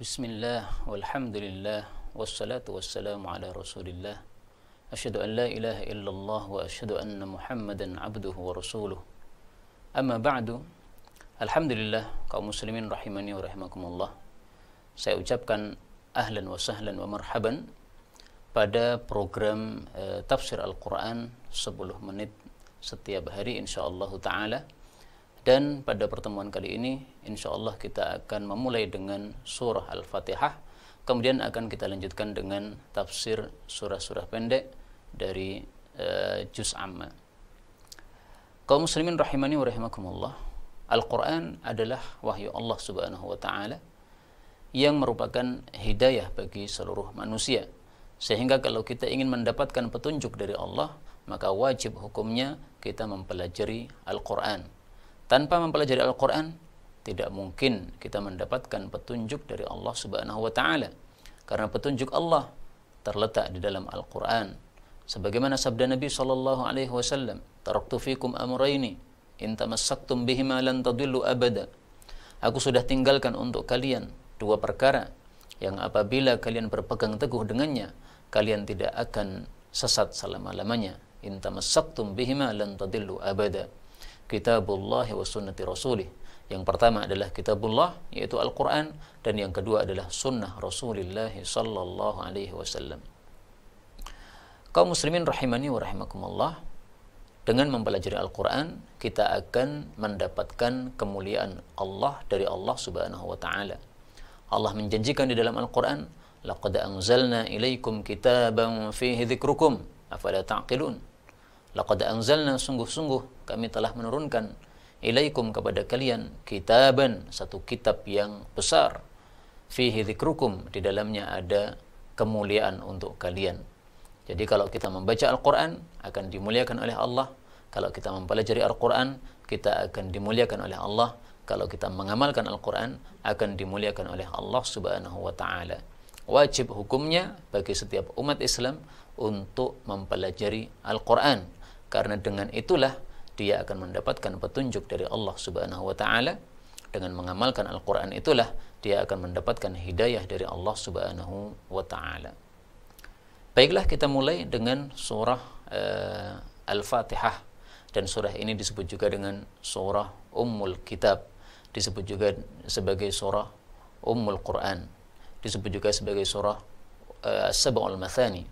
بسم الله والحمد لله والصلاة والسلام على رسول الله أشهد أن لا إله إلا الله وأشهد أن محمدا عبده ورسوله أما بعد الحمد لله kaum muslimin rahimani wa rahimakumullah saya ucapkan ahlan wa sahlan wa marhaban pada program uh, tafsir Al-Quran 10 menit setiap hari insyaallah ta'ala dan pada pertemuan kali ini insyaallah kita akan memulai dengan surah Al-Fatihah. Kemudian akan kita lanjutkan dengan tafsir surah-surah pendek dari uh, juz amma. Kaum muslimin rahimani wa rahimakumullah Al-Quran adalah wahyu Allah subhanahu wa ta'ala yang merupakan hidayah bagi seluruh manusia. Sehingga kalau kita ingin mendapatkan petunjuk dari Allah, maka wajib hukumnya kita mempelajari Al-Quran. Tanpa mempelajari Al-Quran, tidak mungkin kita mendapatkan petunjuk dari Allah Subhanahu wa taala. Karena petunjuk Allah terletak di dalam Al-Quran. Sebagaimana sabda Nabi sallallahu alaihi wasallam, "Taraktu fikum amrayni in tamassaktum bihima lan tadillu abada." Aku sudah tinggalkan untuk kalian dua perkara yang apabila kalian berpegang teguh dengannya, kalian tidak akan sesat selama-lamanya in tamassaktum bihima lan tadillu abada kitabullah wa sunnati rasulih. Yang pertama adalah kitabullah yaitu Al-Qur'an dan yang kedua adalah sunnah Rasulullah sallallahu alaihi wasallam. Kaum muslimin rahimani wa rahimakumullah dengan mempelajari Al-Quran kita akan mendapatkan kemuliaan Allah dari Allah subhanahu wa ta'ala. Allah menjanjikan di dalam Al-Quran laqad anzalna ilaikum kitaban fihi dzikrukum afala ta'qilun laqad anzalna sungguh-sungguh kami telah menurunkan ilaikum kepada kalian kitaban satu kitab yang besar. Fihi dzikrukum di dalamnya ada kemuliaan untuk kalian. Jadi kalau kita membaca Al-Qur'an akan dimuliakan oleh Allah. Kalau kita mempelajari Al-Qur'an kita akan dimuliakan oleh Allah. Kalau kita mengamalkan Al-Qur'an akan dimuliakan oleh Allah Subhanahu wa taala. Wajib hukumnya bagi setiap umat Islam untuk mempelajari Al-Quran karena dengan itulah dia akan mendapatkan petunjuk dari Allah Subhanahu wa taala. Dengan mengamalkan Al-Quran itulah dia akan mendapatkan hidayah dari Allah Subhanahu wa taala. Baiklah kita mulai dengan surah uh, Al-Fatihah. Dan surah ini disebut juga dengan surah Ummul Kitab. Disebut juga sebagai surah Ummul Quran. Disebut juga sebagai surah uh, Sab'ul Mathani.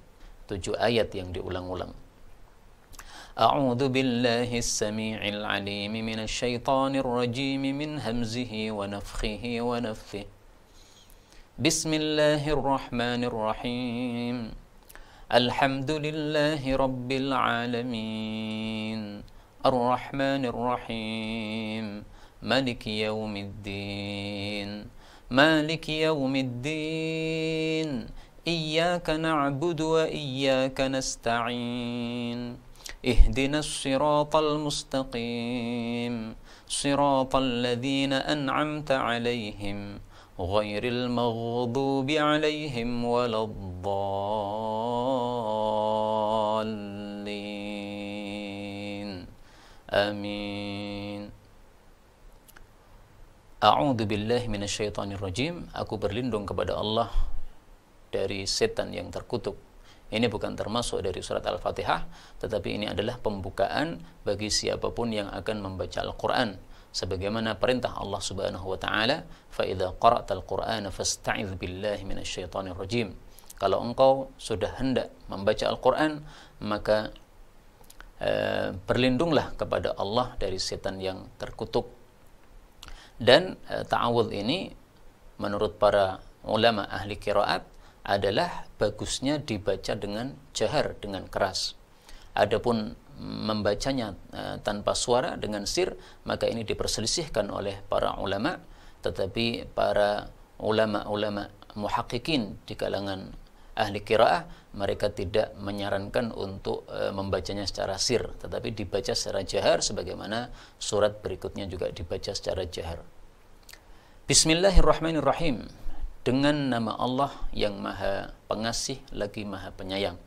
Tujuh ayat yang diulang-ulang أعوذ بالله السميع العليم من الشيطان الرجيم من همزه ونفخه ونفثه. بسم الله الرحمن الرحيم. الحمد لله رب العالمين. الرحمن الرحيم. ملك يوم الدين. مالك يوم الدين. إياك نعبد وإياك نستعين. اهدنا الصراط المستقيم. صراط الذين أنعمت عليهم غير المغضوب عليهم ولا الضالين. آمين. اعوذ بالله من الشيطان الرجيم aku berlindung kepada الله dari setan yang كتب Ini bukan termasuk dari surat Al-Fatihah, tetapi ini adalah pembukaan bagi siapa pun yang akan membaca Al-Qur'an. Sebagaimana perintah Allah Subhanahu wa taala, "Fa idza qara'tal Qur'ana fasta'idz billahi minasyaitonir rajim." Kalau engkau sudah hendak membaca Al-Qur'an, maka uh, berlindunglah kepada Allah dari setan yang terkutuk dan e, ta'awudz ini menurut para ulama ahli kiraat adalah bagusnya dibaca dengan jahar dengan keras. Adapun membacanya e, tanpa suara dengan sir maka ini diperselisihkan oleh para ulama. Tetapi para ulama-ulama muhakkikin di kalangan ahli kiraah mereka tidak menyarankan untuk e, membacanya secara sir tetapi dibaca secara jahar sebagaimana surat berikutnya juga dibaca secara jahar. Bismillahirrahmanirrahim dengan nama Allah yang maha pengasih lagi maha penyayang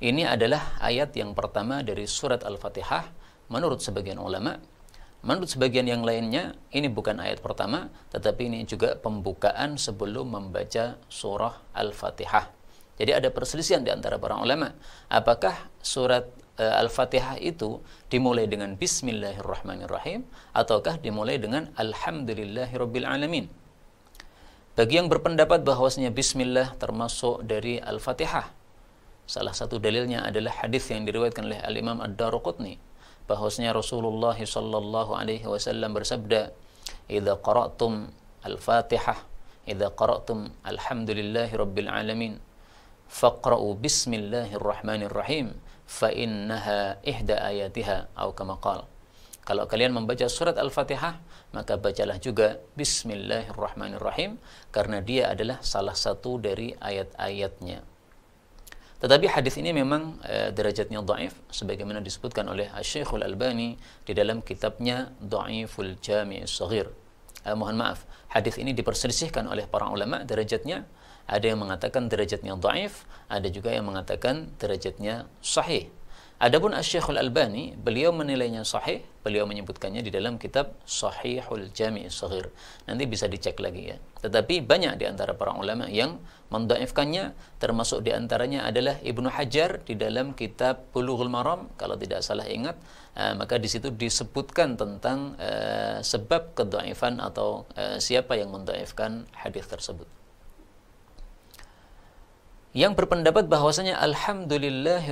ini adalah ayat yang pertama dari surat Al-Fatihah menurut sebagian ulama Menurut sebagian yang lainnya, ini bukan ayat pertama, tetapi ini juga pembukaan sebelum membaca surah Al-Fatihah. Jadi ada perselisihan di antara para ulama. Apakah surat uh, Al-Fatihah itu dimulai dengan Bismillahirrahmanirrahim ataukah dimulai dengan Alhamdulillahirrabbilalamin? Bagi yang berpendapat bahwasanya Bismillah termasuk dari Al-Fatihah, salah satu dalilnya adalah hadis yang diriwayatkan oleh Al-Imam Ad-Daruqutni bahwasanya Rasulullah sallallahu alaihi wasallam bersabda idza qara'tum al-Fatihah idza qara'tum alhamdulillahi rabbil alamin faqra'u bismillahirrahmanirrahim fa innaha ihda ayatiha atau kama qala. Kalau kalian membaca surat Al-Fatihah, maka bacalah juga Bismillahirrahmanirrahim karena dia adalah salah satu dari ayat-ayatnya. Tetapi hadis ini memang e, derajatnya dhaif sebagaimana disebutkan oleh Syekhul Albani di dalam kitabnya Dhaiful Jami' Shaghir. E, mohon maaf, hadis ini diperselisihkan oleh para ulama derajatnya. Ada yang mengatakan derajatnya dhaif, ada juga yang mengatakan derajatnya sahih. Adapun Asy-Syekhul Albani, beliau menilainya sahih, beliau menyebutkannya di dalam kitab Sahihul Jami' Shaghir. Nanti bisa dicek lagi ya. Tetapi banyak di antara para ulama yang mendaifkannya, termasuk di antaranya adalah Ibnu Hajar di dalam kitab Bulughul Maram, kalau tidak salah ingat, uh, maka di situ disebutkan tentang uh, sebab kedaifan atau uh, siapa yang mendaifkan hadis tersebut yang berpendapat bahwasanya alhamdulillahi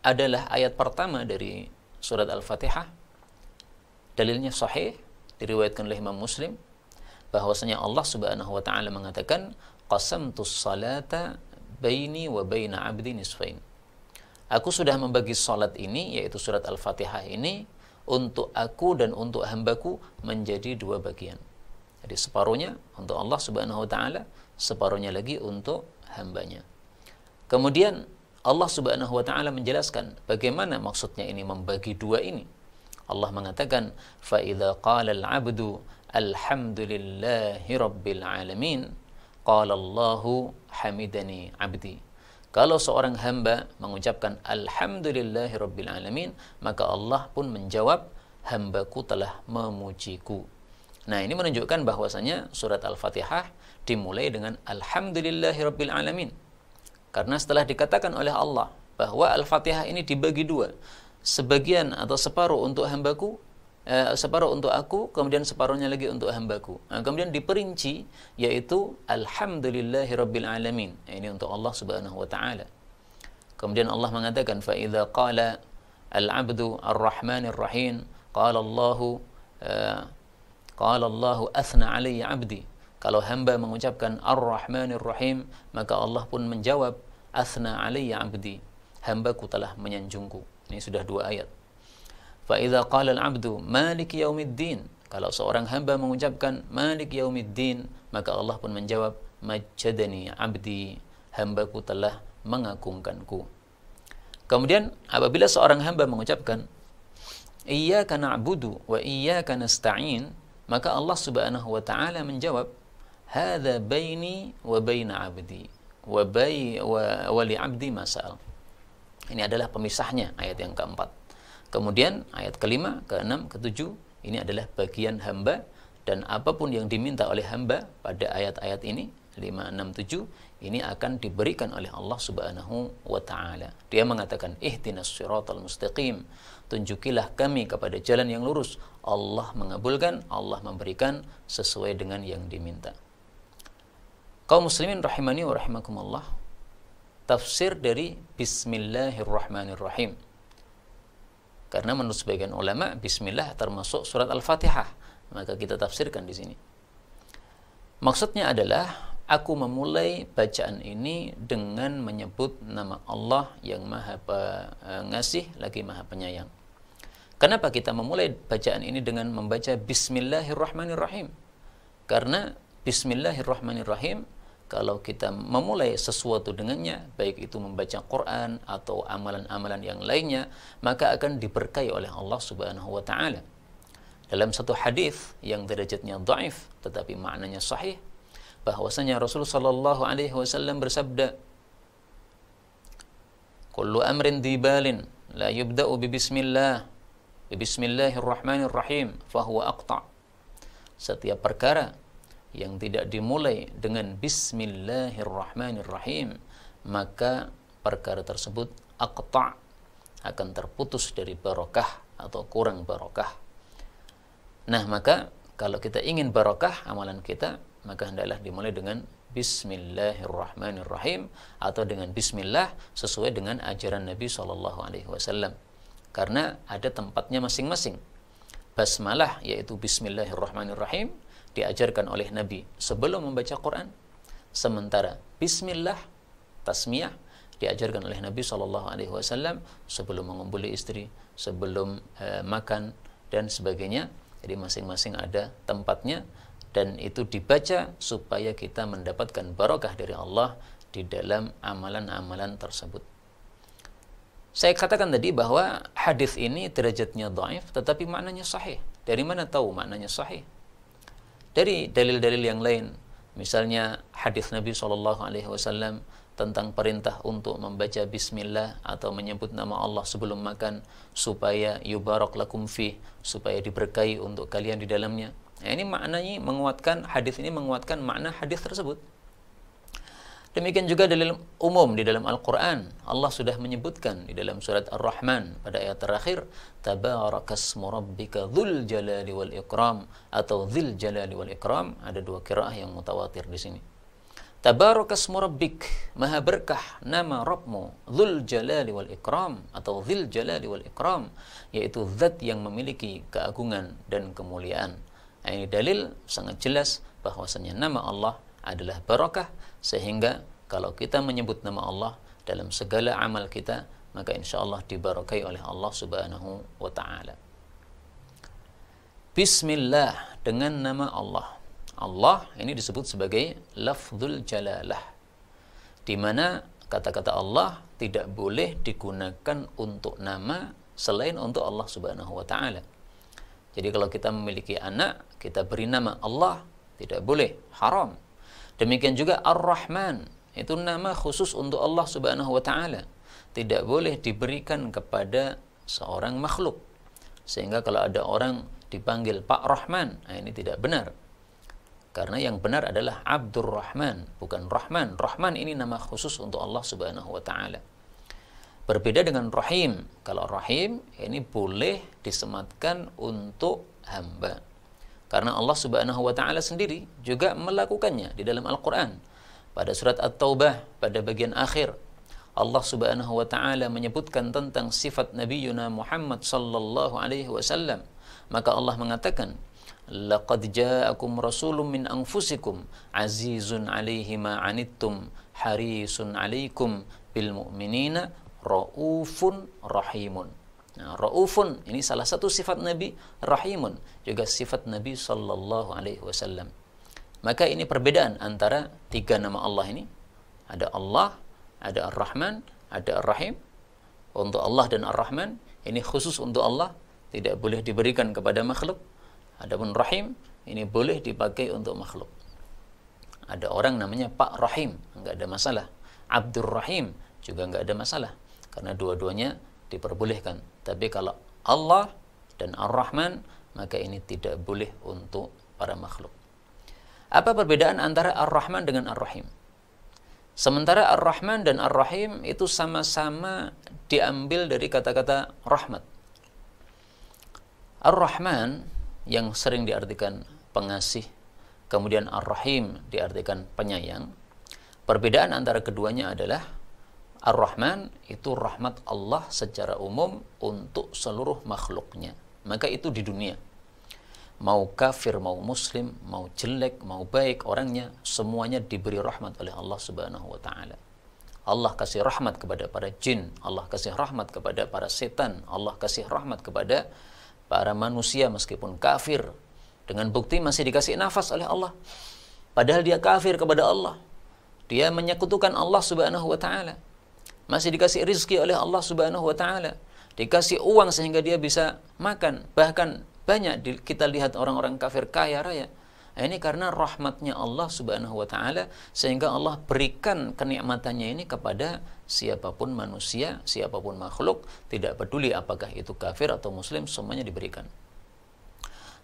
adalah ayat pertama dari surat Al-Fatihah. Dalilnya sahih diriwayatkan oleh Imam Muslim bahwasanya Allah Subhanahu wa taala mengatakan qasamtus salata baini wa baina 'abdi nisfain. Aku sudah membagi salat ini yaitu surat Al-Fatihah ini untuk aku dan untuk hambaku menjadi dua bagian. Jadi separuhnya untuk Allah Subhanahu wa taala, separuhnya lagi untuk hambanya. Kemudian Allah Subhanahu wa taala menjelaskan bagaimana maksudnya ini membagi dua ini. Allah mengatakan, "Fa idza qala al-'abdu alhamdulillahi rabbil alamin, qala Allahu hamidani 'abdi." Kalau seorang hamba mengucapkan alhamdulillahi rabbil alamin, maka Allah pun menjawab, "Hambaku telah memujiku." Nah, ini menunjukkan bahwasanya surat Al-Fatihah dimulai dengan alhamdulillahi rabbil alamin karena setelah dikatakan oleh Allah bahwa Al-Fatihah ini dibagi dua, sebagian atau separuh untuk hambaku, eh, separuh untuk aku, kemudian separuhnya lagi untuk hambaku. Nah, kemudian diperinci yaitu Alhamdulillahi Rabbil Alamin. Ini untuk Allah Subhanahu wa taala. Kemudian Allah mengatakan qala al-'abdu ar-rahmanir rahim qala Allahu eh, qala Allahu athna alayya 'abdi kalau hamba mengucapkan Ar-Rahmanir Rahim, maka Allah pun menjawab, Asna alayya abdi, hambaku telah menyanjungku. Ini sudah dua ayat. Fa idza qala al-'abdu Malik yaumiddin, kalau seorang hamba mengucapkan Malik yaumiddin, maka Allah pun menjawab, Majjadani abdi, hambaku telah mengagungkanku. Kemudian apabila seorang hamba mengucapkan Iyyaka na'budu wa iyyaka nasta'in, maka Allah Subhanahu wa taala menjawab, hadza baini wa baina abdi wa bai wa wali abdi masal. Ini adalah pemisahnya ayat yang keempat. Kemudian ayat kelima, keenam, ketujuh ini adalah bagian hamba dan apa pun yang diminta oleh hamba pada ayat-ayat ini 5, 6, 7 ini akan diberikan oleh Allah Subhanahu wa taala. Dia mengatakan ihdinas siratal mustaqim. Tunjukilah kami kepada jalan yang lurus. Allah mengabulkan, Allah memberikan sesuai dengan yang diminta. Kaum muslimin rahimani wa rahimakumullah. Tafsir dari Bismillahirrahmanirrahim. Karena menurut sebagian ulama, Bismillah termasuk surat Al-Fatihah. Maka kita tafsirkan di sini. Maksudnya adalah aku memulai bacaan ini dengan menyebut nama Allah yang Maha Pengasih lagi Maha Penyayang. Kenapa kita memulai bacaan ini dengan membaca Bismillahirrahmanirrahim? Karena Bismillahirrahmanirrahim kalau kita memulai sesuatu dengannya, baik itu membaca Quran atau amalan-amalan yang lainnya, maka akan diberkahi oleh Allah Subhanahu wa taala. Dalam satu hadis yang derajatnya dhaif tetapi maknanya sahih, bahwasanya Rasulullah sallallahu alaihi wasallam bersabda, "Kullu amrin dibalin la yubda'u bi bismillah Bismillahirrahmanirrahim fahuwa aqta. Setiap perkara yang tidak dimulai dengan Bismillahirrahmanirrahim maka perkara tersebut aqta akan terputus dari barokah atau kurang barokah. Nah, maka kalau kita ingin barokah amalan kita, maka hendaklah dimulai dengan Bismillahirrahmanirrahim atau dengan Bismillah sesuai dengan ajaran Nabi Shallallahu Alaihi Wasallam. Karena ada tempatnya masing-masing. Basmalah yaitu Bismillahirrahmanirrahim diajarkan oleh Nabi sebelum membaca Quran. Sementara Bismillah tasmiyah diajarkan oleh Nabi Shallallahu Alaihi Wasallam sebelum mengumpuli istri, sebelum e, makan dan sebagainya. Jadi masing-masing ada tempatnya dan itu dibaca supaya kita mendapatkan barokah dari Allah di dalam amalan-amalan tersebut. Saya katakan tadi bahwa hadis ini derajatnya dhaif tetapi maknanya sahih. Dari mana tahu maknanya sahih? Dari dalil-dalil yang lain. Misalnya hadis Nabi Shallallahu alaihi wasallam tentang perintah untuk membaca bismillah atau menyebut nama Allah sebelum makan supaya yubarak lakum fi supaya diberkahi untuk kalian di dalamnya. Nah, ini maknanya menguatkan hadis ini menguatkan makna hadis tersebut. Demikian juga dalil umum di dalam Al-Quran. Allah sudah menyebutkan di dalam surat Ar-Rahman pada ayat terakhir. Tabarakasmu rabbika dhul jalali wal ikram. Atau dhil jalali wal ikram. Ada dua kiraah yang mutawatir di sini. Tabarakasmu rabbik, maha berkah nama Rabbmu, Dhul Jalali wal Ikram atau Dhil Jalali wal Ikram, yaitu zat yang memiliki keagungan dan kemuliaan. Nah, ini dalil sangat jelas bahwasanya nama Allah adalah barakah sehingga kalau kita menyebut nama Allah dalam segala amal kita maka insya Allah dibarakai oleh Allah Subhanahu wa taala. Bismillah dengan nama Allah Allah ini disebut sebagai lafzul jalalah di mana kata-kata Allah tidak boleh digunakan untuk nama selain untuk Allah Subhanahu wa taala. Jadi kalau kita memiliki anak, kita beri nama Allah, tidak boleh, haram. Demikian juga Ar-Rahman, itu nama khusus untuk Allah Subhanahu wa taala. Tidak boleh diberikan kepada seorang makhluk. Sehingga kalau ada orang dipanggil Pak Rahman, nah ini tidak benar. Karena yang benar adalah Abdurrahman, bukan Rahman. Rahman ini nama khusus untuk Allah Subhanahu wa taala. Berbeda dengan Rahim. Kalau Rahim ini boleh disematkan untuk hamba. Karena Allah Subhanahu wa taala sendiri juga melakukannya di dalam Al-Qur'an. Pada surat At-Taubah pada bagian akhir Allah Subhanahu wa taala menyebutkan tentang sifat Nabi Yuna Muhammad sallallahu alaihi wasallam. Maka Allah mengatakan, laqad ja'akum rasulun min anfusikum azizun 'alaihi ma 'anittum harisun 'alaikum bil mu'minina raufun rahimun. Raufun ini salah satu sifat Nabi, rahimun juga sifat Nabi sallallahu alaihi wasallam. Maka ini perbedaan antara tiga nama Allah ini. Ada Allah, ada Ar-Rahman, ada Ar-Rahim. Untuk Allah dan Ar-Rahman, ini khusus untuk Allah, tidak boleh diberikan kepada makhluk. Adapun rahim ini boleh dipakai untuk makhluk. Ada orang namanya Pak Rahim, enggak ada masalah. Abdur Rahim juga enggak ada masalah karena dua-duanya diperbolehkan. Tapi kalau Allah dan Ar-Rahman maka ini tidak boleh untuk para makhluk. Apa perbedaan antara Ar-Rahman dengan Ar-Rahim? Sementara Ar-Rahman dan Ar-Rahim itu sama-sama diambil dari kata-kata rahmat. Ar-Rahman yang sering diartikan pengasih, kemudian Ar-Rahim diartikan penyayang. Perbedaan antara keduanya adalah Ar-Rahman itu rahmat Allah secara umum untuk seluruh makhluknya. Maka itu di dunia. Mau kafir, mau muslim, mau jelek, mau baik orangnya, semuanya diberi rahmat oleh Allah Subhanahu wa taala. Allah kasih rahmat kepada para jin, Allah kasih rahmat kepada para setan, Allah kasih rahmat kepada para manusia meskipun kafir dengan bukti masih dikasih nafas oleh Allah padahal dia kafir kepada Allah dia menyekutukan Allah Subhanahu wa taala masih dikasih rizki oleh Allah Subhanahu wa taala dikasih uang sehingga dia bisa makan bahkan banyak kita lihat orang-orang kafir kaya raya Ini karena rahmatnya Allah Subhanahu wa taala sehingga Allah berikan kenikmatannya ini kepada siapa pun manusia, siapa pun makhluk, tidak peduli apakah itu kafir atau muslim, semuanya diberikan.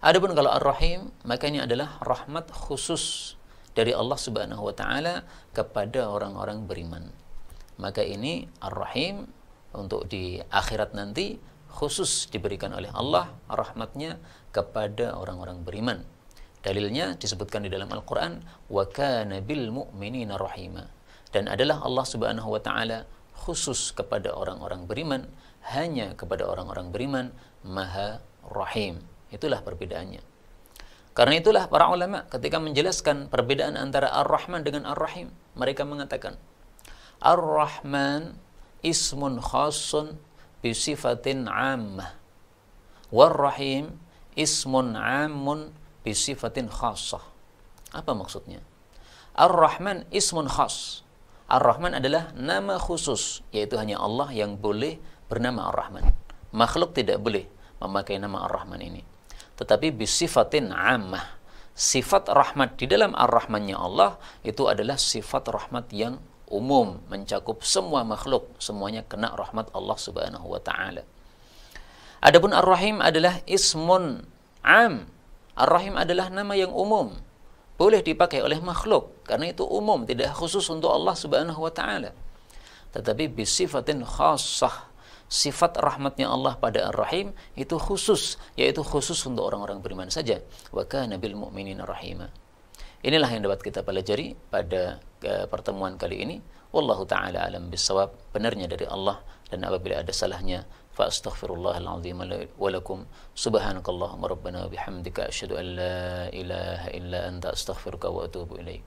Adapun kalau Ar-Rahim, maka ini adalah rahmat khusus dari Allah Subhanahu wa taala kepada orang-orang beriman Maka ini Ar-Rahim untuk di akhirat nanti khusus diberikan oleh Allah rahmatnya kepada orang-orang beriman. Dalilnya disebutkan di dalam Al-Quran, وَكَانَ بِالْمُؤْمِنِينَ رَحِيمًا Dan adalah Allah subhanahu wa ta'ala khusus kepada orang-orang beriman, hanya kepada orang-orang beriman, maha rahim. Itulah perbedaannya. Karena itulah para ulama ketika menjelaskan perbedaan antara Ar-Rahman dengan Ar-Rahim, mereka mengatakan, Ar-Rahman ismun khasun bisifatin ammah. War-Rahim ismun ammun bisifatin khasah. Apa maksudnya? Ar-Rahman ismun khas. Ar-Rahman adalah nama khusus, yaitu hanya Allah yang boleh bernama Ar-Rahman. Makhluk tidak boleh memakai nama Ar-Rahman ini. Tetapi bisifatin ammah. Sifat rahmat di dalam Ar-Rahmannya Allah itu adalah sifat rahmat yang umum, mencakup semua makhluk, semuanya kena rahmat Allah Subhanahu wa taala. Adapun Ar-Rahim adalah ismun am, Ar-Rahim adalah nama yang umum. Boleh dipakai oleh makhluk karena itu umum, tidak khusus untuk Allah Subhanahu wa taala. Tetapi bisifatin khassah, sifat rahmatnya Allah pada Ar-Rahim itu khusus, yaitu khusus untuk orang-orang beriman saja. Wa kana bil mu'minina rahima. Inilah yang dapat kita pelajari pada pertemuan kali ini. Wallahu taala alam bisawab, benarnya dari Allah. Dan apabila ada salahnya fastaghfirullahal azim walakum subhanakallahumma rabbana bihamdika. Asyhadu an la ilaha illa anta. Astaghfiruka wa atubu ilaik.